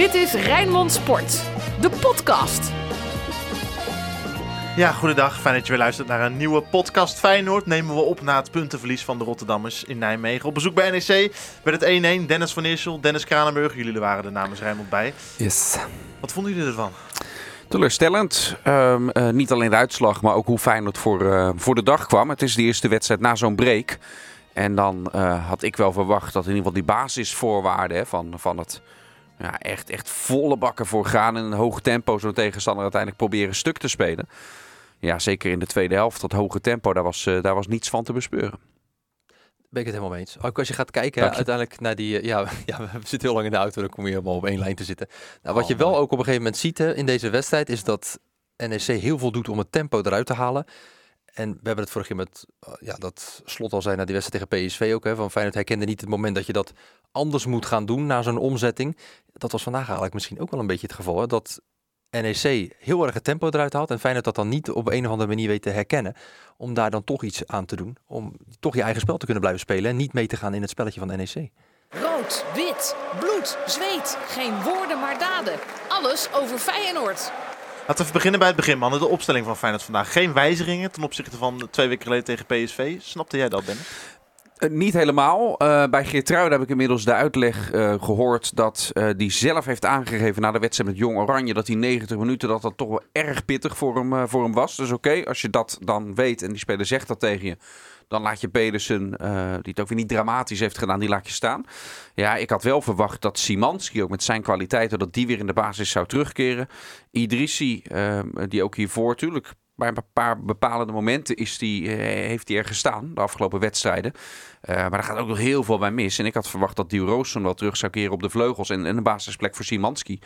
Dit is Rijnmond Sport, de podcast. Ja, goedendag. Fijn dat je weer luistert naar een nieuwe podcast Feyenoord. Nemen we op na het puntenverlies van de Rotterdammers in Nijmegen. Op bezoek bij NEC werd het 1-1. Dennis van Eersel, Dennis Kranenburg. Jullie waren er namens Rijnmond bij. Yes. Wat vonden jullie ervan? Teleurstellend. Ehm, eh, niet alleen de uitslag, maar ook hoe Feyenoord voor, eh, voor de dag kwam. Het is de eerste wedstrijd na zo'n break. En dan eh, had ik wel verwacht dat in ieder geval die basisvoorwaarden hè, van, van het ja, echt, echt volle bakken voor gaan in een hoog tempo zo'n tegenstander uiteindelijk proberen stuk te spelen. Ja, zeker in de tweede helft, dat hoge tempo, daar was, daar was niets van te bespeuren. Ben ik het helemaal mee eens. Ook als je gaat kijken je. uiteindelijk naar die... eh, Ja, ja, we zitten heel lang in de auto, dan kom je helemaal op één lijn te zitten. Nou, wat je wel ook op een gegeven moment ziet hè, in deze wedstrijd... is dat NEC heel veel doet om het tempo eruit te halen. En we hebben het vorige keer met... eh, ja, dat slot al zei na die wedstrijd tegen PSV ook. Hè, van Feyenoord herkende niet het moment dat je dat anders moet gaan doen... na zo'n omzetting. Dat was vandaag eigenlijk misschien ook wel een beetje het geval. Dat NEC heel erg het tempo eruit haalt... en Feyenoord dat dan niet op een of andere manier weet te herkennen... om daar dan toch iets aan te doen. Om toch je eigen spel te kunnen blijven spelen... en niet mee te gaan in het spelletje van NEC. Rood, wit, bloed, zweet. Geen woorden maar daden. Alles over Feyenoord. Laten we beginnen bij het begin, mannen. De opstelling van Feyenoord vandaag. Geen wijzigingen ten opzichte van twee weken geleden tegen PSV. Snapte jij dat, Dennis? Eh, niet helemaal. Eh, bij Geertruiden heb ik inmiddels de uitleg eh, gehoord dat eh, die zelf heeft aangegeven na de wedstrijd met Jong Oranje dat die 90 minuten dat dat toch wel erg pittig voor hem, voor hem was. Dus oké, als je dat dan weet en die speler zegt dat tegen je, dan laat je Pedersen, die het ook weer niet dramatisch heeft gedaan, die laat je staan. Ja, ik had wel verwacht dat Simanski ook met zijn kwaliteiten, dat die weer in de basis zou terugkeren. Idrissi, die ook hiervoor natuurlijk bij een paar bepalende momenten is die, eh, heeft hij er gestaan, de afgelopen wedstrijden. Eh, maar daar gaat ook nog heel veel bij mis. En ik had verwacht dat Duw Roosson wel terug zou keren op de vleugels en, en een basisplek voor Simanski.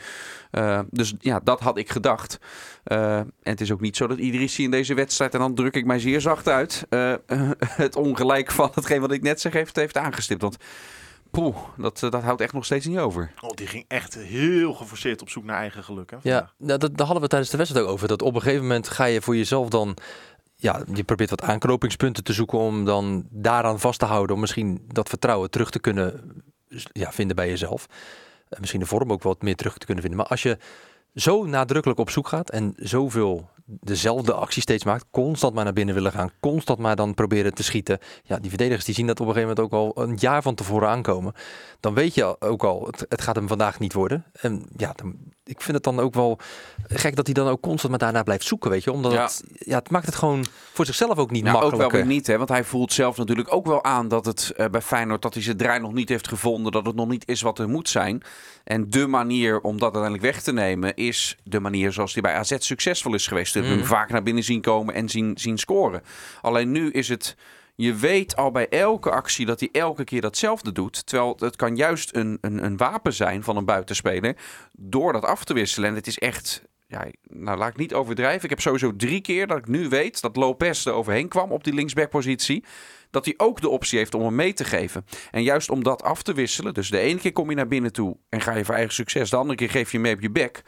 Eh, dus ja, dat had ik gedacht. En het is ook niet zo dat Idrissi in deze wedstrijd, en dan druk ik mij zeer zacht uit, het ongelijk van hetgeen wat ik net zeg heeft, heeft aangestipt. Want poeh, dat, eh, dat houdt echt nog steeds niet over. Oh, die ging echt heel geforceerd op zoek naar eigen geluk. Hè, Ja, vandaag. nou, dat, daar hadden we tijdens de wedstrijd ook over. Dat op een gegeven moment ga je voor jezelf dan... Ja, je probeert wat aanknopingspunten te zoeken om dan daaraan vast te houden. Om misschien dat vertrouwen terug te kunnen ja, vinden bij jezelf. En misschien de vorm ook wat meer terug te kunnen vinden. Maar als je zo nadrukkelijk op zoek gaat en zoveel dezelfde actie steeds maakt, constant maar naar binnen willen gaan, constant maar dan proberen te schieten. Ja, die verdedigers die zien dat op een gegeven moment ook al een jaar van tevoren aankomen. Dan weet je ook al, het, het gaat hem vandaag niet worden. En ja, dan, ik vind het dan ook wel gek dat hij dan ook constant maar daarna blijft zoeken, weet je. Omdat Ja. het, ja, het maakt het gewoon voor zichzelf ook niet Nou, ook makkelijker. wel weer niet, hè? want hij voelt zelf natuurlijk ook wel aan dat het eh, bij Feyenoord dat hij zijn draai nog niet heeft gevonden, dat het nog niet is wat er moet zijn. En de manier om dat uiteindelijk weg te nemen is de manier zoals hij bij AZ succesvol is geweest. We hebben hem Mm. vaak naar binnen zien komen en zien, zien scoren. Alleen nu is het, je weet al bij elke actie dat hij elke keer datzelfde doet. Terwijl het kan juist een, een, een wapen zijn van een buitenspeler door dat af te wisselen. En het is echt ja, nou laat ik niet overdrijven. Ik heb sowieso drie keer dat ik nu weet dat Lopez er overheen kwam op die linksbackpositie. Dat hij ook de optie heeft om hem mee te geven. En juist om dat af te wisselen. Dus de ene keer kom je naar binnen toe en ga je voor eigen succes. De andere keer geef je hem mee op je bek.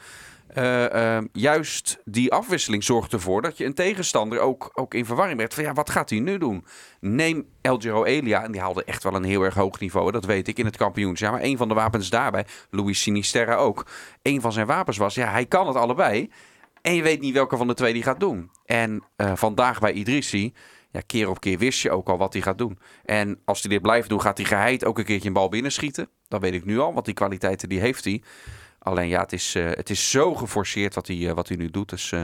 Eh, eh, juist die afwisseling zorgt ervoor dat je een tegenstander ook, ook in verwarring bent. Van ja, wat gaat hij nu doen? Neem El Giro Elia, en die haalde echt wel een heel erg hoog niveau, dat weet ik, in het kampioenschap. Maar een van de wapens daarbij, Luis Sinisterra ook. Een van zijn wapens was, ja, hij kan het allebei. En je weet niet welke van de twee die gaat doen. En eh, vandaag bij Idrissi, ja, keer op keer wist je ook al wat hij gaat doen. En als hij dit blijft doen, gaat hij geheid ook een keertje een bal binnenschieten. Dat weet ik nu al, want die kwaliteiten die heeft hij. Alleen ja, het is, eh, het is zo geforceerd wat hij, eh, wat hij nu doet. Dus eh,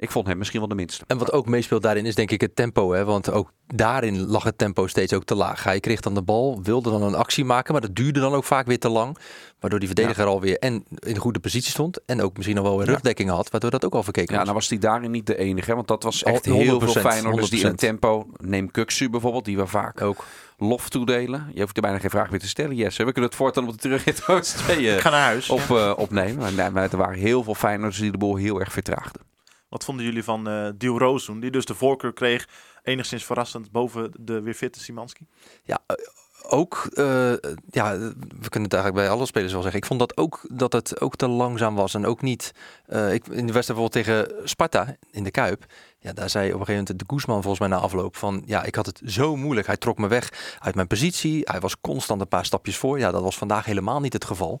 ik vond hem misschien wel de minste. En wat ook meespeelt daarin is denk ik het tempo. Hè? Want ook daarin lag het tempo steeds ook te laag. Hij kreeg dan de bal, wilde dan een actie maken, maar dat duurde dan ook vaak weer te lang. Waardoor die verdediger alweer en in een goede positie stond. En ook misschien nog wel weer Ja. rugdekking had, waardoor dat ook al verkeken Ja, nou was hij daarin niet de enige. hè, Want dat was Al- echt heel veel 100%, Feyenoorders die in 100%. tempo... Neem Kuksu bijvoorbeeld, die we vaak Ook. lof toedelen. Je hoeft er bijna geen vraag meer te stellen, Jesse. We kunnen het voortaan op de terugrit Oost 2 Ik eh, ga naar huis. op, eh, opnemen. Maar, maar er waren heel veel Feyenoorders die de boel heel erg vertraagden. Wat vonden jullie van eh Duw Roosdoen, die dus de voorkeur kreeg, enigszins verrassend, boven de weer fitte Simanski? Ja, eh, ook, eh, ja, we kunnen het eigenlijk bij alle spelers wel zeggen. Ik vond dat ook dat het ook te langzaam was en ook niet. ik, in de wedstrijd bijvoorbeeld tegen Sparta in de Kuip. Ja, daar zei op een gegeven moment de Guzman volgens mij na afloop van, ja, ik had het zo moeilijk. Hij trok me weg uit mijn positie. Hij was constant een paar stapjes voor. Ja, dat was vandaag helemaal niet het geval.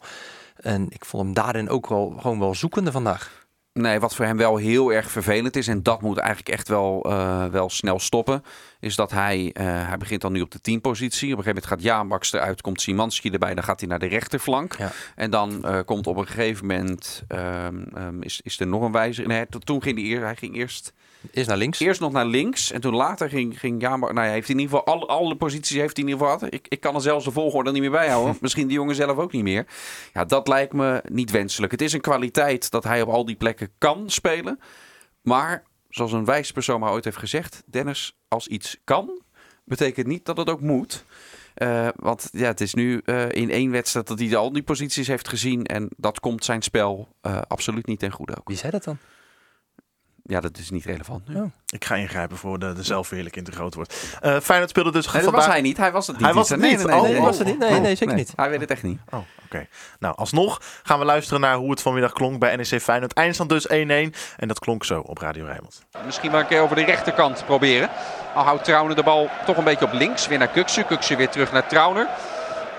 En ik vond hem daarin ook wel gewoon wel zoekende vandaag. Nee, wat voor hem wel heel erg vervelend is, en dat moet eigenlijk echt wel, eh, wel snel stoppen, is dat hij, eh, hij begint dan nu op de teampositie. Op een gegeven moment gaat Jaanbaks eruit, komt Simanski erbij, dan gaat hij naar de rechterflank. Ja. En dan eh, komt op een gegeven moment, ehm, ehm, is, is er nog een. Nee, to- toen ging hij, hij ging eerst, Eerst naar links. eerst nog naar links en toen later ging, ging Jaanbaks, nou ja, heeft hij in ieder geval alle, alle posities heeft hij in ieder geval. Ik, ik kan er zelfs de volgorde niet meer bijhouden. Misschien die jongen zelf ook niet meer. Ja, dat lijkt me niet wenselijk. Het is een kwaliteit dat hij op al die plekken kan spelen. Maar, zoals een wijs persoon maar ooit heeft gezegd, Dennis, als iets kan, betekent niet dat het ook moet. Eh, want ja, het is nu eh, in één wedstrijd dat hij al die posities heeft gezien. En dat komt zijn spel eh, absoluut niet ten goede ook. Wie zei dat dan? Ja, dat is niet relevant nu. Ja. Ik ga ingrijpen voor de, de zelfverheerlijking te groot wordt. Eh Feyenoord speelde dus Nee, dat vandaag... was hij niet. Hij was het niet. Hij was het Nee, niet. nee, nee, Oh, nee, nee, nee. was het niet? Nee, nee, zeker niet. Hij weet het echt niet. Oh, oké. Nou, alsnog gaan we luisteren naar hoe het vanmiddag klonk bij NEC Feyenoord. Eindstand dus 1-1. En dat klonk zo op Radio Rijnmond. Misschien wel een keer over de rechterkant proberen. Al houdt Trauner de bal toch een beetje op links. Weer naar Kuksu. Kuksu weer terug naar Trauner.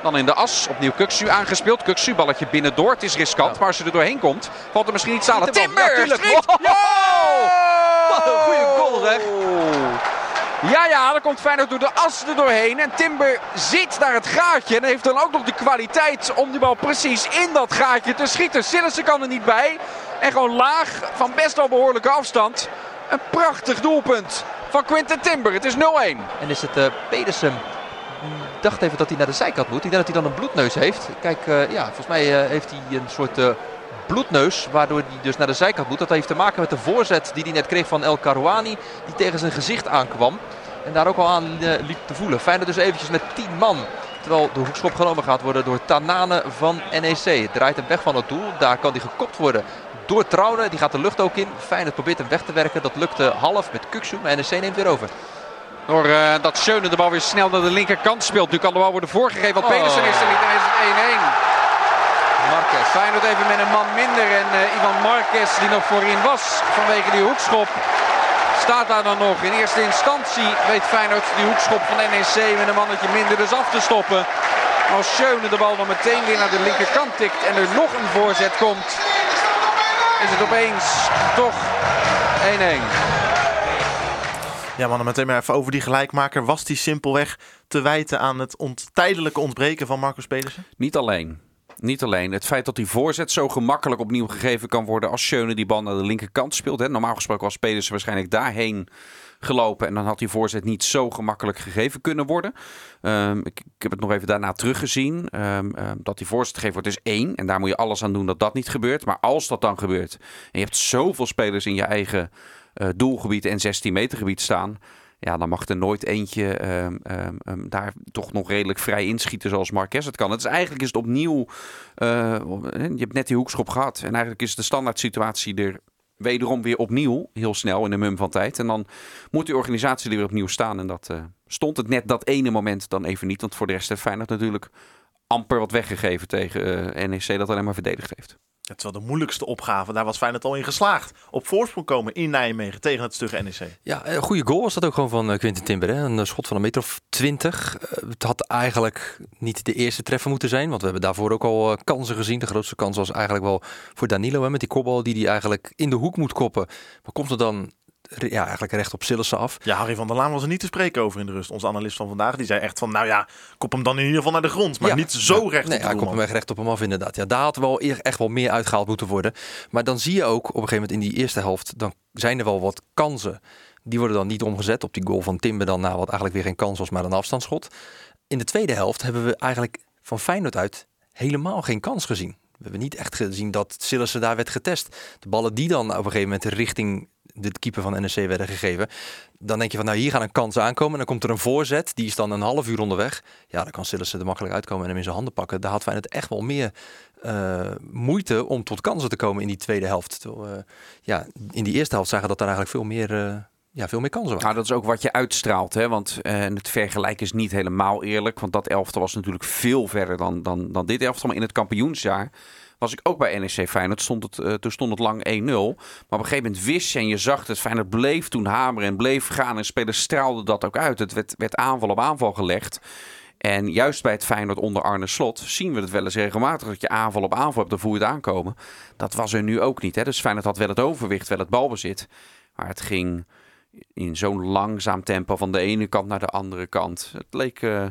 Dan in de as. Opnieuw Kuksu aangespeeld. Kuksu balletje binnendoor. Het is riskant. Maar als je er doorheen komt, valt er misschien iets aan. Timber, Timber! tuurlijk. schiet! Wow. Wat een goede goal zeg. Ja, ja, dan komt Feyenoord door de as er doorheen. En Timber zit naar het gaatje. En heeft dan ook nog de kwaliteit om die bal precies in dat gaatje te schieten. Sillissen kan er niet bij. En gewoon laag, van best wel behoorlijke afstand. Een prachtig doelpunt van Quinten Timber. Het is 0-1. En is het eh Pedersen. Dacht even dat hij naar de zijkant moet. Ik denk dat hij dan een bloedneus heeft. Kijk, eh, ja, volgens mij eh, heeft hij een soort eh, bloedneus. Waardoor hij dus naar de zijkant moet. Dat heeft te maken met de voorzet die hij net kreeg van El Karouani. Die tegen zijn gezicht aankwam. En daar ook al aan liep te voelen. Feyenoord dus eventjes met 10 man. Terwijl de hoekschop genomen gaat worden door Tanane van NEC. Draait hem weg van het doel. Daar kan hij gekopt worden door Trauner. Die gaat de lucht ook in. Feyenoord probeert hem weg te werken. Dat lukte half met Kuksu. Maar NEC neemt weer over. Door eh, dat Schöne de bal weer snel naar de linkerkant speelt. Nu kan de bal worden voorgegeven. Want Oh. Pedersen is er niet. En is het 1-1. Marquez. Feyenoord even met een man minder. En eh, Ivan Marquez die nog voorin was vanwege die hoekschop. Staat daar dan nog. In eerste instantie weet Feyenoord die hoekschop van NEC met een mannetje minder dus af te stoppen. Als Schöne de bal dan meteen weer naar de linkerkant tikt en er nog een voorzet komt. Is het opeens toch 1-1. Ja, mannen, meteen maar even over die gelijkmaker. Was die simpelweg te wijten aan het ont tijdelijke ontbreken van Marcus Pedersen? Niet alleen. Niet alleen. Het feit dat die voorzet zo gemakkelijk opnieuw gegeven kan worden als Schöne die bal naar de linkerkant speelt. Hè. Normaal gesproken was Pedersen waarschijnlijk daarheen gelopen. En dan had die voorzet niet zo gemakkelijk gegeven kunnen worden. Ehm, ik, ik heb het nog even daarna teruggezien. Ehm, ehm, dat die voorzet gegeven wordt is één. En daar moet je alles aan doen dat dat niet gebeurt. Maar als dat dan gebeurt. En je hebt zoveel spelers in je eigen doelgebied en 16 meter gebied staan. Ja, dan mag er nooit eentje ehm, ehm, ehm, daar toch nog redelijk vrij inschieten zoals Marquez het kan. Het is eigenlijk is het opnieuw. eh, je hebt net die hoekschop gehad. En eigenlijk is de standaard situatie er wederom weer opnieuw. Heel snel in een mum van tijd. En dan moet die organisatie er weer opnieuw staan. En dat eh, stond het net dat ene moment dan even niet. Want voor de rest heeft Feyenoord natuurlijk amper wat weggegeven tegen eh, NEC dat alleen maar verdedigd heeft. Ja, terwijl de moeilijkste opgave, daar was Feyenoord al in geslaagd. Op voorsprong komen in Nijmegen tegen het stugge NEC. Ja, een goede goal was dat ook gewoon van eh, Quinten Timber. Hè? Een eh, schot van een meter of twintig. Eh, het had eigenlijk niet de eerste treffer moeten zijn. Want we hebben daarvoor ook al eh, kansen gezien. De grootste kans was eigenlijk wel voor Danilo. Met die kopbal die hij eigenlijk in de hoek moet koppen. Maar komt er dan ja, eigenlijk recht op Sillissen af. Ja, Harry van der Laan was er niet te spreken over in de rust. Onze analist van vandaag, die zei echt van, nou ja, kop hem dan in ieder geval naar de grond. Maar Ja. niet zo recht Nee, op hij komt doelman. hem echt recht op hem af inderdaad. Ja, daar had wel echt wel meer uitgehaald moeten worden. Maar dan zie je ook op een gegeven moment in die eerste helft... dan zijn er wel wat kansen. Die worden dan niet omgezet op die goal van Timber dan na... wat eigenlijk weer geen kans was, maar een afstandsschot. In de tweede helft hebben we eigenlijk van Feyenoord uit helemaal geen kans gezien. We hebben niet echt gezien dat Sillissen daar werd getest. De ballen die dan op een gegeven moment richting de keeper van NEC werden gegeven. Dan denk je van nou hier gaat een kans aankomen. En dan komt er een voorzet. Die is dan een half uur onderweg. Ja, dan kan Sillissen er makkelijk uitkomen en hem in zijn handen pakken. Daar had Feyenoord echt wel meer eh, moeite om tot kansen te komen in die tweede helft. Ja, in die eerste helft zagen dat er eigenlijk veel meer, eh, ja, veel meer kansen waren. Nou, dat is ook wat je uitstraalt. Hè? Want eh, het vergelijken is niet helemaal eerlijk. Want dat elftal was natuurlijk veel verder dan, dan, dan dit elftal. Maar in het kampioensjaar was ik ook bij NEC Feyenoord. Stond het, eh, toen stond het lang 1-0. Maar op een gegeven moment wist je en je zag het. Feyenoord bleef toen hameren en bleef gaan. En spelers straalden dat ook uit. Het werd, werd aanval op aanval gelegd. En juist bij het Feyenoord onder Arne Slot zien we het wel eens regelmatig. Dat je aanval op aanval hebt, dan voel je het aankomen. Dat was er nu ook niet. Hè? Dus Feyenoord had wel het overwicht, wel het balbezit. Maar het ging in zo'n langzaam tempo van de ene kant naar de andere kant. Het leek, uh,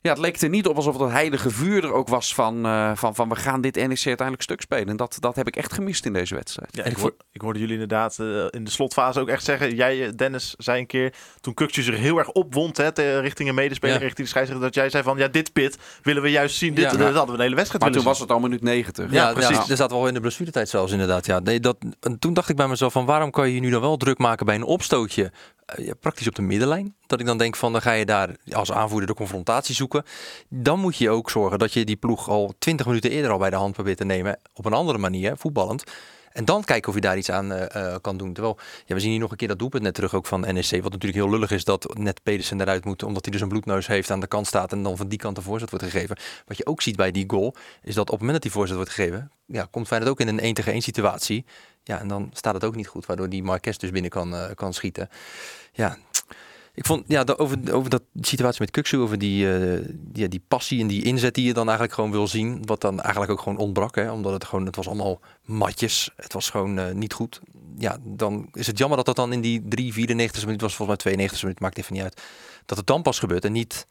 ja, het leek er niet op alsof het heilige vuur er ook was van, uh, van, van we gaan dit NEC uiteindelijk stuk spelen. En dat, dat heb ik echt gemist in deze wedstrijd. Ja, ik, hoor, ik hoorde jullie inderdaad uh, in de slotfase ook echt zeggen. Jij, Dennis, zei een keer toen Kukje zich heel erg opwond hè, te, richting een medespeler, ja. richting de scheidsrechter, dat jij zei van ja, dit pit willen we juist zien. Dit, ja, dat hadden we de hele wedstrijd Maar toen zien. was het al minuut 90. Ja, ja precies. Ja, er zaten we al in de blessuretijd zelfs inderdaad. Ja, nee, dat, en toen dacht ik bij mezelf van waarom kan je je nu dan wel druk maken bij een opstootje ja, praktisch op de middenlijn. Dat ik dan denk van dan ga je daar als aanvoerder de confrontatie zoeken. Dan moet je ook zorgen dat je die ploeg al 20 minuten eerder al bij de hand probeert te nemen. Op een andere manier, voetballend. En dan kijken of je daar iets aan uh, uh, kan doen. Terwijl, ja, we zien hier nog een keer dat doelpunt net terug ook van NEC. Wat natuurlijk heel lullig is dat net Pedersen eruit moet. Omdat hij dus een bloedneus heeft aan de kant staat. En dan van die kant de voorzet wordt gegeven. Wat je ook ziet bij die goal. Is dat op het moment dat die voorzet wordt gegeven. Ja, komt Feyenoord ook in een 1 tegen 1 situatie. Ja, en dan staat het ook niet goed. Waardoor die Marques dus binnen kan, uh, kan schieten. Ja, ik vond ja, over, over dat situatie met Kuksu, over die, uh, ja, die passie en die inzet die je dan eigenlijk gewoon wil zien. Wat dan eigenlijk ook gewoon ontbrak. Hè, omdat het gewoon, het was allemaal matjes. Het was gewoon uh, niet goed. Ja, dan is het jammer dat dat dan in die 3, 94 minuut was, volgens mij 92 minuut, maakt even niet uit. Dat het dan pas gebeurt en niet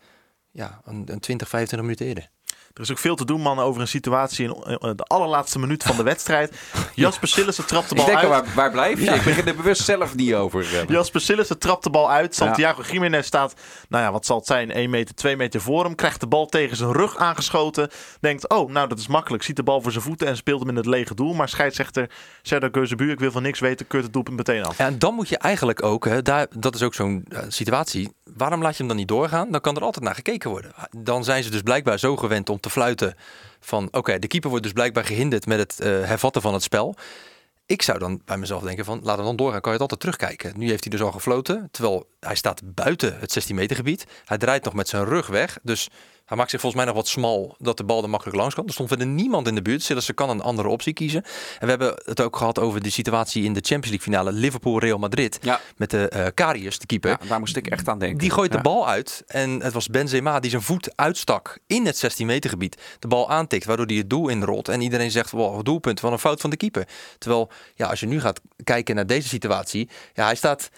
ja, een, een 20, 25 minuten eerder. Er is ook veel te doen, mannen, over een situatie in de allerlaatste minuut van de wedstrijd. Jasper Sillissen trapt de bal ik denk, uit. Waar, waar blijf je? Ja. Ik begin er bewust zelf niet over. Jasper Sillissen trapt de bal uit. Santiago ja. Jiménez staat, nou ja, wat zal het zijn, 1 meter, 2 meter voor hem. Krijgt de bal tegen zijn rug aangeschoten. Denkt, oh, nou dat is makkelijk. Ziet de bal voor zijn voeten en speelt hem in het lege doel. Maar scheidsrechter Serdar Geuzebuur, ik wil van niks weten, keurt het doelpunt meteen af. Ja, en dan moet je eigenlijk ook, hè, daar, dat is ook zo'n uh, situatie. Waarom laat je hem dan niet doorgaan? Dan kan er altijd naar gekeken worden. Dan zijn ze dus blijkbaar zo gewend om te fluiten van oké, de keeper wordt dus blijkbaar gehinderd met het uh, hervatten van het spel. Ik zou dan bij mezelf denken van laat hem dan doorgaan, kan je het altijd terugkijken. Nu heeft hij dus al gefloten, terwijl hij staat buiten het 16 meter gebied. Hij draait nog met zijn rug weg, dus hij maakt zich volgens mij nog wat smal dat de bal er makkelijk langs kan. Er stond verder niemand in de buurt. Ze kan een andere optie kiezen. En we hebben het ook gehad over de situatie in de Champions League finale Liverpool-Real Madrid. Ja. Met de uh, Karius, de keeper. Ja, daar moest ik echt aan denken. Die gooit ja. de bal uit. En het was Benzema die zijn voet uitstak in het 16 meter gebied. De bal aantikt, waardoor hij het doel inrolt. En iedereen zegt, wow, doelpunt van een fout van de keeper. Terwijl, ja, als je nu gaat kijken naar deze situatie. Ja, hij staat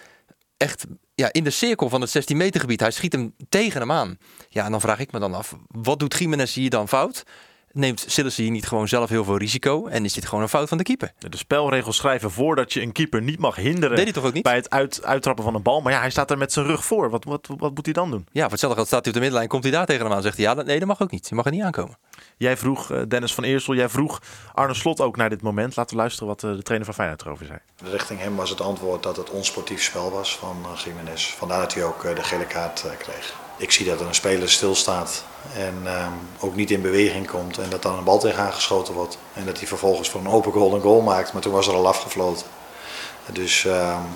echt ja, in de cirkel van het 16 meter gebied. Hij schiet hem tegen hem aan. Ja, en dan vraag ik me dan af, wat doet Jiménez hier dan fout? Neemt Sillissen hier niet gewoon zelf heel veel risico? En is dit gewoon een fout van de keeper? De spelregels schrijven voor dat je een keeper niet mag hinderen Deed hij toch ook niet? bij het uit, uittrappen van een bal. Maar ja, hij staat er met zijn rug voor. Wat, wat, wat moet hij dan doen? Ja, voor hetzelfde geld staat hij op de middenlijn. Komt hij daar tegen hem aan? Zegt hij, ja, dat, nee, dat mag ook niet. Je mag er niet aankomen. Jij vroeg, uh, Dennis van Eersel, jij vroeg Arne Slot ook naar dit moment. Laten we luisteren wat uh, de trainer van Feyenoord erover zei. Richting hem was het antwoord dat het onsportief spel was van uh, Jiménez. Vandaar dat hij ook de gele kaart kreeg. Ik zie dat er een speler stilstaat en um, ook niet in beweging komt en dat dan een bal tegen aangeschoten wordt. En dat hij vervolgens voor een open goal een goal maakt, maar toen was er al afgefloten. Dus, um,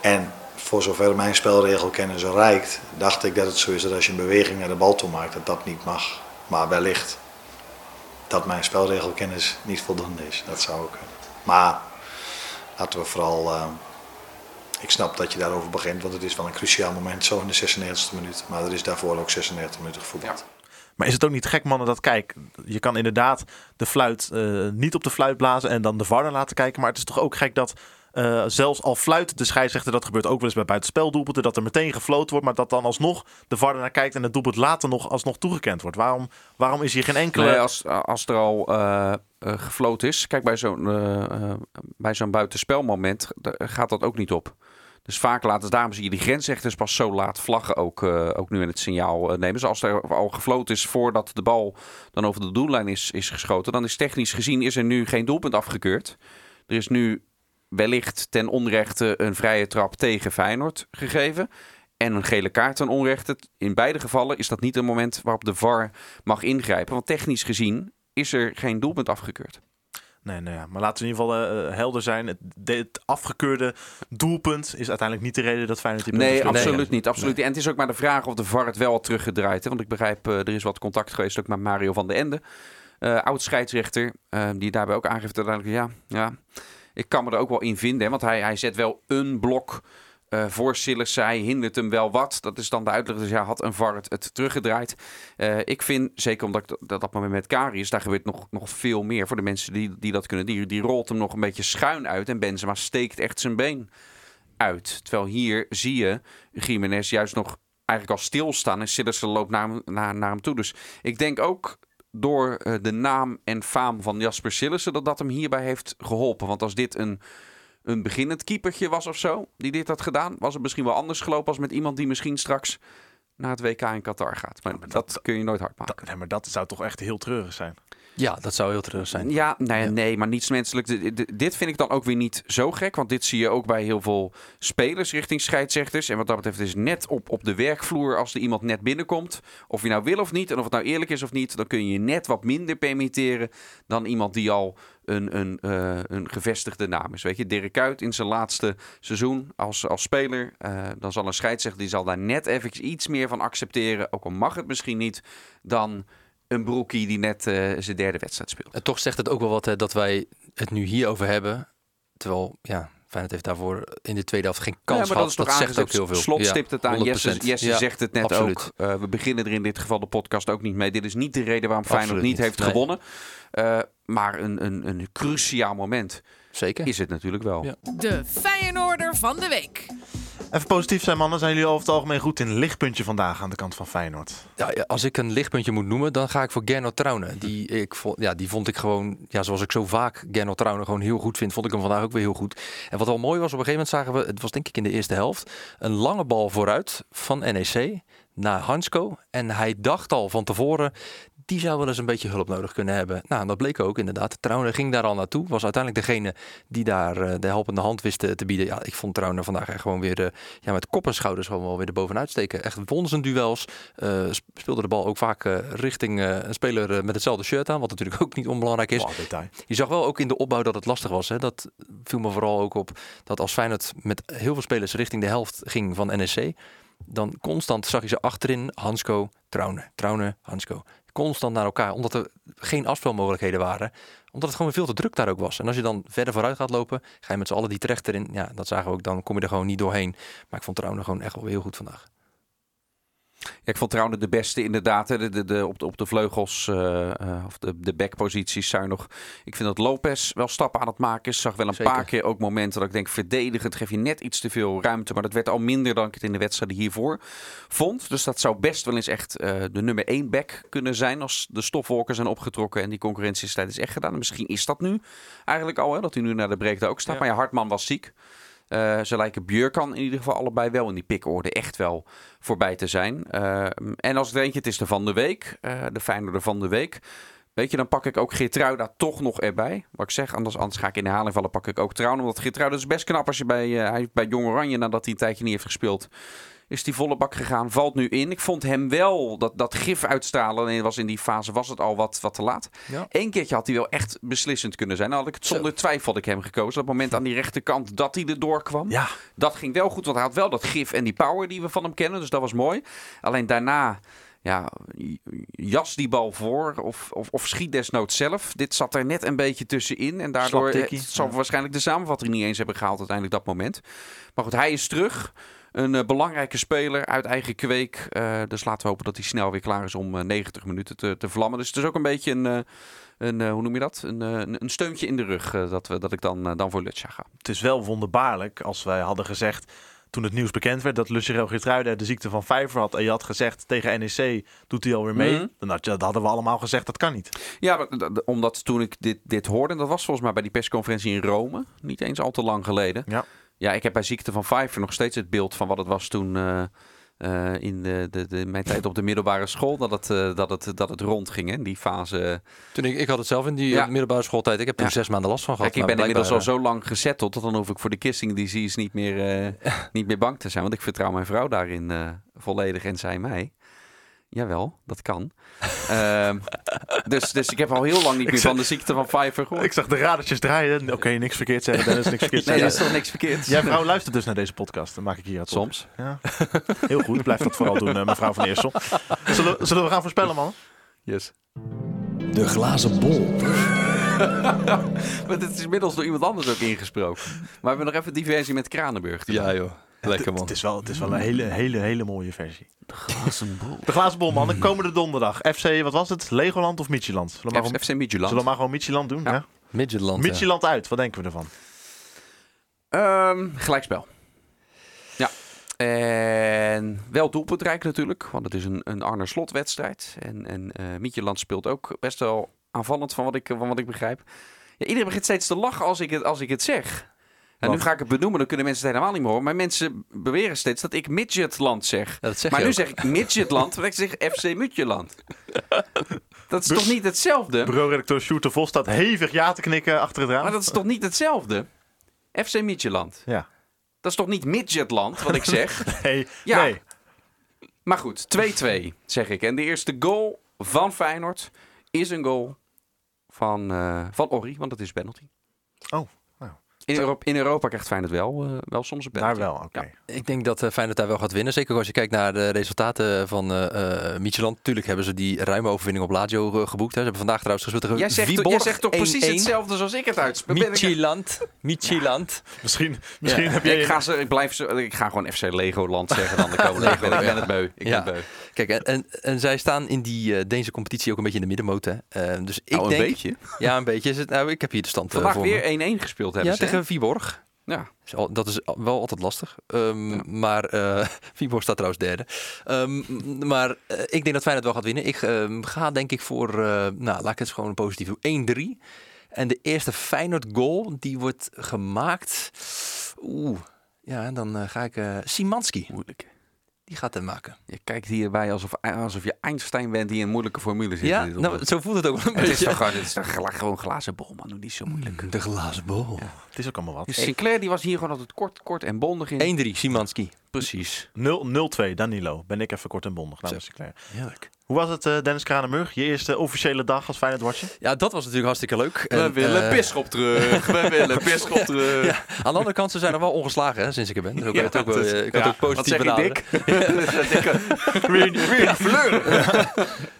en voor zover mijn spelregelkennis reikt, dacht ik dat het zo is dat als je een beweging naar de bal toe maakt, dat dat niet mag. Maar wellicht dat mijn spelregelkennis niet voldoende is. Dat zou ook. Maar laten we vooral... Uh, ik snap dat je daarover begint, want het is wel een cruciaal moment, zo in de 96e minuut. Maar er is daarvoor ook 96 minuten gevoetbald. Ja. Maar is het ook niet gek, mannen, dat kijk, je kan inderdaad de fluit uh, niet op de fluit blazen en dan de VAR laten kijken. Maar het is toch ook gek dat uh, zelfs al fluit de scheidsrechter, dat gebeurt ook wel eens bij buitenspeldoelpunten, dat er meteen gefloten wordt, maar dat dan alsnog de VAR naar kijkt en het doelpunt later nog alsnog toegekend wordt. Waarom, waarom is hier geen enkele... Nee, als, als er al uh, uh, gefloten is, kijk bij zo'n bij zo'n buitenspelmoment gaat dat ook niet op. Dus vaak laten daarom zie je die grensrechters pas zo laat vlaggen ook, uh, ook nu in het signaal uh, nemen. Dus als er al gefloten is voordat de bal dan over de doellijn is, is geschoten, dan is technisch gezien is er nu geen doelpunt afgekeurd. Er is nu wellicht ten onrechte een vrije trap tegen Feyenoord gegeven. En een gele kaart ten onrechte. In beide gevallen is dat niet een moment waarop de VAR mag ingrijpen. Want technisch gezien is er geen doelpunt afgekeurd. Nee, nou ja, maar laten we in ieder geval eh, helder zijn. Het, de- het afgekeurde doelpunt is uiteindelijk niet de reden dat Feyenoord die Nee, absoluut niet. Absoluut. niet. En het is ook maar de vraag of de VAR het wel had teruggedraaid. Hè? Want ik begrijp, eh, er is wat contact geweest ook met Mario van den Ende. eh oud scheidsrechter, eh, die daarbij ook aangeeft uiteindelijk, ja, ja, ik kan me er ook wel in vinden. Hè? Want hij, hij zet wel een blok eh voor. Hij hindert hem wel wat. Dat is dan de uitleg. Dus ja, had een VAR het, teruggedraaid. Eh, ik vind, zeker omdat ik dat, dat, moment met Karius, daar gebeurt nog, nog veel meer voor de mensen die, die dat kunnen. Die, die rolt hem nog een beetje schuin uit en Benzema steekt echt zijn been uit. Terwijl hier zie je Jiménez juist nog eigenlijk al stilstaan en Sillissen loopt naar, naar, naar hem toe. Dus ik denk ook door eh, de naam en faam van Jasper Sillissen dat dat hem hierbij heeft geholpen. Want als dit een, een beginnend keepertje was of zo, die dit had gedaan, was het misschien wel anders gelopen als met iemand die misschien straks naar het WK in Qatar gaat. Maar, maar dat, dat- kun je nooit hard maken. Dat, nee, maar dat zou toch echt heel treurig zijn. Ja, dat zou heel terug zijn. Ja, nee, Ja. nee, maar niets menselijk. Dit vind ik dan ook weer niet zo gek. Want dit zie je ook bij heel veel spelers richting scheidsrechters. En wat dat betreft is net op, op de werkvloer als er iemand net binnenkomt. Of je nou wil of niet. En of het nou eerlijk is of niet. Dan kun je je net wat minder permitteren dan iemand die al een, een, eh, een gevestigde naam is. Weet je, Dirk Kuyt in zijn laatste seizoen als, als speler. eh, dan zal een scheidsrechter die zal daar net even iets meer van accepteren. Ook al mag het misschien niet. Dan een broekie die net eh, zijn derde wedstrijd speelt. En toch zegt het ook wel wat hè, dat wij het nu hierover hebben. Terwijl, ja, Feyenoord heeft daarvoor in de tweede helft geen kans ja, maar gehad. dat is toch zegt ook heel veel. Slot stipt het aan. Jesse, 100%. Jesse Ja, zegt het net absoluut. ook. Eh, we beginnen er in dit geval de podcast ook niet mee. Dit is niet de reden waarom Feyenoord Absoluut niet heeft Nee. gewonnen. Eh, maar een, een, een cruciaal moment Zeker. is het natuurlijk wel. Ja. De Feyenoorder van de week. Even positief zijn, mannen. Zijn jullie over het algemeen goed in lichtpuntje vandaag aan de kant van Feyenoord? Ja, als ik een lichtpuntje moet noemen, dan ga ik voor Gernot Trauner. Die, ik vond, ja, die vond ik gewoon, ja, zoals ik zo vaak Gernot Trauner gewoon heel goed vind, vond ik hem vandaag ook weer heel goed. En wat wel mooi was, op een gegeven moment zagen we, het was denk ik in de eerste helft, een lange bal vooruit van NEC naar Hansko. En hij dacht al van tevoren, die zou wel eens een beetje hulp nodig kunnen hebben. Nou, en dat bleek ook inderdaad. Trauner ging daar al naartoe, was uiteindelijk degene die daar eh, de helpende hand wist te, te bieden. Ja, ik vond Trauner vandaag echt gewoon weer eh, ja, met kop en schouders gewoon wel weer erbovenuit steken. Echt won zijn duels. eh, sp- speelde de bal ook vaak eh, richting eh, een speler eh, met hetzelfde shirt aan. Wat natuurlijk ook niet onbelangrijk is. Je zag wel ook in de opbouw dat het lastig was. Hè? Dat viel me vooral ook op dat als Feyenoord met heel veel spelers richting de helft ging van NEC. Dan constant zag je ze achterin Hansko, Trauner, Trauner, Hansko. Constant naar elkaar, omdat er geen afspelmogelijkheden waren. Omdat het gewoon veel te druk daar ook was. En als je dan verder vooruit gaat lopen, ga je met z'n allen die terecht erin. Ja, dat zagen we ook, dan kom je er gewoon niet doorheen. Maar ik vond Trauner gewoon echt wel heel goed vandaag. Ja, ik vond trouwens de beste inderdaad. De, de, de, op, de, op de vleugels eh, eh, of de, de backposities zijn nog. Ik vind dat Lopez wel stappen aan het maken is. Zag wel een Zeker. paar keer ook momenten dat ik denk verdedigend geef je net iets te veel ruimte. Maar dat werd al minder dan ik het in de wedstrijden hiervoor vond. Dus dat zou best wel eens echt eh, de nummer één back kunnen zijn als de stofwolken zijn opgetrokken en die concurrentiestrijd is echt gedaan. En misschien is dat nu eigenlijk al, hè, dat hij nu naar de breakte ook staat. Ja. Maar ja, Hartman was ziek. Eh, ze lijken Björkan in ieder geval allebei wel in die pikorde echt wel voorbij te zijn. Eh, en als het eentje, het is de van de week, eh, de Feyenoorder van de week. Weet je, dan pak ik ook Geertruida toch nog erbij. Wat ik zeg, anders, anders ga ik in de vallen, pak ik ook Trouwen. Omdat Geertruida is best knap als je bij, bij Jong Oranje, nadat hij een tijdje niet heeft gespeeld, is die volle bak gegaan. Valt nu in. Ik vond hem wel, dat, dat gif uitstralen, alleen was in die fase was het al wat, wat te laat. Ja. Eén keertje had hij wel echt beslissend kunnen zijn. Dan had ik het zonder twijfel had ik hem gekozen. Op het moment aan die rechterkant dat hij erdoor kwam. Ja, Dat ging wel goed, want hij had wel dat gif en die power die we van hem kennen. Dus dat was mooi. Alleen daarna, ja, jas die bal voor of, of, of schiet desnoods zelf. Dit zat er net een beetje tussenin. En daardoor het zal Ja. waarschijnlijk de samenvatting niet eens hebben gehaald uiteindelijk dat moment. Maar goed, hij is terug. Een eh, belangrijke speler uit eigen kweek. Eh, dus laten we hopen dat hij snel weer klaar is om eh, 90 minuten te, te vlammen. Dus het is ook een beetje een, eh, een eh, hoe noem je dat? Een, eh, een, een steuntje in de rug eh, dat, we, dat ik dan, eh, dan voor Lutja ga. het is wel wonderbaarlijk als wij hadden gezegd... toen het nieuws bekend werd dat Lucero Geertruida de ziekte van Vijver had... en je had gezegd tegen NEC doet hij alweer mee... Mhm. dan had je, dat hadden we allemaal gezegd dat kan niet. Ja, omdat toen ik dit, dit hoorde, en dat was volgens mij bij die persconferentie in Rome, niet eens al te lang geleden. Ja. Ja, ik heb bij ziekte van Pfeiffer nog steeds het beeld van wat het was toen eh, eh, in de, de, de, mijn tijd op de middelbare school, dat het, eh, dat het, dat het rondging, hè, die fase. Toen ik, ik had het zelf in die Ja. middelbare schooltijd. Ik heb toen Ja. zes maanden last van gehad. Kijk, ik ben inmiddels al zo lang gezetteld, dat dan hoef ik voor de kissing disease niet meer, niet meer bang te zijn, want ik vertrouw mijn vrouw daarin volledig en zij mij. Jawel, dat kan. Ehm, dus, dus ik heb al heel lang niet meer van de ziekte van Pfeiffer gehoord. Ik zag de radertjes draaien. Oké, niks verkeerd zeggen. Dennis, niks verkeerd Nee, zeggen. dat is toch niks verkeerd? Jij vrouw luistert dus naar deze podcast. Dan maak ik hier het op. Soms. Ja. Heel goed. Blijf dat vooral doen, eh, mevrouw van Eersel. Zullen, zullen we gaan voorspellen, man? Yes. De glazen bol. Maar dit is inmiddels door iemand anders ook ingesproken. Maar we hebben nog even diversie met Kranenburg. Ja joh, lekker man. Het is wel, het is wel een hele, hele, hele mooie versie. De glazen bol, man. De komende donderdag. FC, wat was het? Legoland of Michieland? Zullen we maar, gewoon- FC Midtjylland. zullen we maar gewoon Michieland doen? Ja. Ja. Uit. Wat denken we ervan? Ehm, gelijkspel. Ja. En wel doelpuntrijk natuurlijk, want het is een, een Arne Slot wedstrijd. En, en eh Mietjeland speelt ook best wel aanvallend van wat ik, van wat ik begrijp. Ja, iedereen begint steeds te lachen als ik het, als ik het zeg. En nu ga ik het benoemen, dan kunnen mensen het helemaal niet meer horen. Maar mensen beweren steeds dat ik Midgetland zeg. Ja, dat zeg maar nu ook. zeg ik Midgetland, want ik zeg FC Midtjylland. Dat is toch niet hetzelfde? Bureau-redacteur Sjoerd de Vos staat hevig ja te knikken achter het raam. Maar dat is toch niet hetzelfde? FC Midtjylland. Ja. Dat is toch niet Midgetland, wat ik zeg? Nee, Ja. nee. Maar goed, 2-2 zeg ik. En de eerste goal van Feyenoord is een goal van, eh van Orri, want het is penalty. Oh. In, Europa, in Europa krijgt Feyenoord wel, eh, wel soms een penalty. Daar wel, oké. Ja. Ik denk dat eh, Feyenoord daar wel gaat winnen. Zeker als je kijkt naar de resultaten van eh eh Midtjylland. Tuurlijk hebben ze die ruime overwinning op Lazio geboekt. Hè. Ze hebben vandaag trouwens gespeeld tegen Jij, zegt, Viborg, jij zegt toch precies 1-1. hetzelfde zoals ik het uitspreek? Midtjylland. Midtjylland. Misschien, misschien Ja. heb je... Ik ga, ze, ik, blijf ze, ik ga gewoon FC Legoland zeggen dan de komende week. Ik ben het beu. Ik Ja. ben het beu. Kijk, en, en, en zij staan in die eh Deense competitie ook een beetje in de middenmoot. Hè. Eh, dus ik Nou, een denk, beetje. Ja, een beetje. Is het, nou, ik heb hier de stand eh, Vandaag voor weer 1-1 gespeeld hebben Ja, ze. hè? tegen Viborg. Ja. Dat is wel altijd lastig. Ehm, Maar eh Viborg staat trouwens derde. Ehm, maar eh, ik denk dat Feyenoord wel gaat winnen. Ik ehm, ga denk ik voor, eh, nou laat ik het gewoon positief doen, 1-3. En de eerste Feyenoord goal, die wordt gemaakt... Oeh, ja, en dan eh, ga ik... eh Simanski, Moeilijk. Die gaat hem maken. Je kijkt hierbij alsof, alsof je Einstein bent die in een moeilijke formule zit. Ja, nou, zo voelt het ook wel een Het is beetje. toch gewoon, het is toch gla- gewoon glazen bol, man. Doe niet zo moeilijk. De glazen bol. Het is ook allemaal wat. Dus Sinclair die was hier gewoon altijd kort, kort en bondig in. 1-3, Simanski. Precies. 0-0-2, Danilo. Ben ik even kort en bondig namens Sinclair. Heerlijk. Hoe was het, eh, Dennis Kranenburg? Je eerste officiële dag als Feyenoord Watcher? Ja, dat was natuurlijk hartstikke leuk. En, eh, Bisschop terug. We willen Bisschop terug. Ja, aan de andere kant, ze zijn nog wel ongeslagen hè, sinds ik er ben. Dus ook, Ja, het ook wel, eh, ik had ook positief Wat zeg je, benaderen. Dick? weer, fleuren.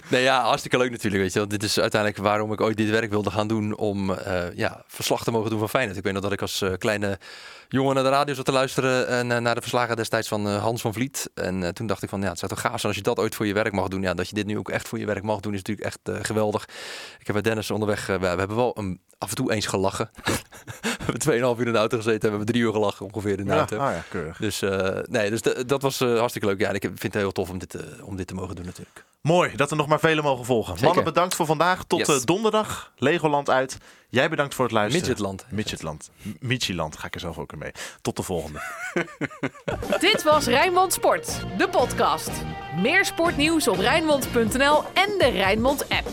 Nee, ja, hartstikke leuk natuurlijk. Weet je. wel. Dit is uiteindelijk waarom ik ooit dit werk wilde gaan doen. Om eh, ja, verslag te mogen doen van Feyenoord. Ik weet nog dat ik als eh, kleine jongen naar de radio zat te luisteren. En eh, naar de verslagen destijds van eh, Hans van Vliet. En eh, toen dacht ik van, ja, het zou toch gaaf zijn als je dat ooit voor je werk mag doen. Ja, dat je dit nu ook echt voor je werk mag doen is natuurlijk echt geweldig. Ik heb met Dennis onderweg, we, hebben wel een, af en toe eens gelachen. we hebben 2,5 uur in de auto gezeten. We hebben drie uur gelachen ongeveer in de Ja, auto. ah ja, keurig. Dus nee, dus dat was hartstikke leuk. Ja, en ik vind het heel tof om dit, om dit te mogen doen natuurlijk. Mooi dat er nog maar velen mogen volgen. Zeker. Mannen, bedankt voor vandaag. Tot Yes. eh, donderdag. Legoland uit. Jij bedankt voor het luisteren. Midgetland. Midgetland. Michieland ga ik er zelf ook in mee. Tot de volgende. Dit was Rijnmond Sport, de podcast. Meer sportnieuws op Rijnmond.nl en de Rijnmond app.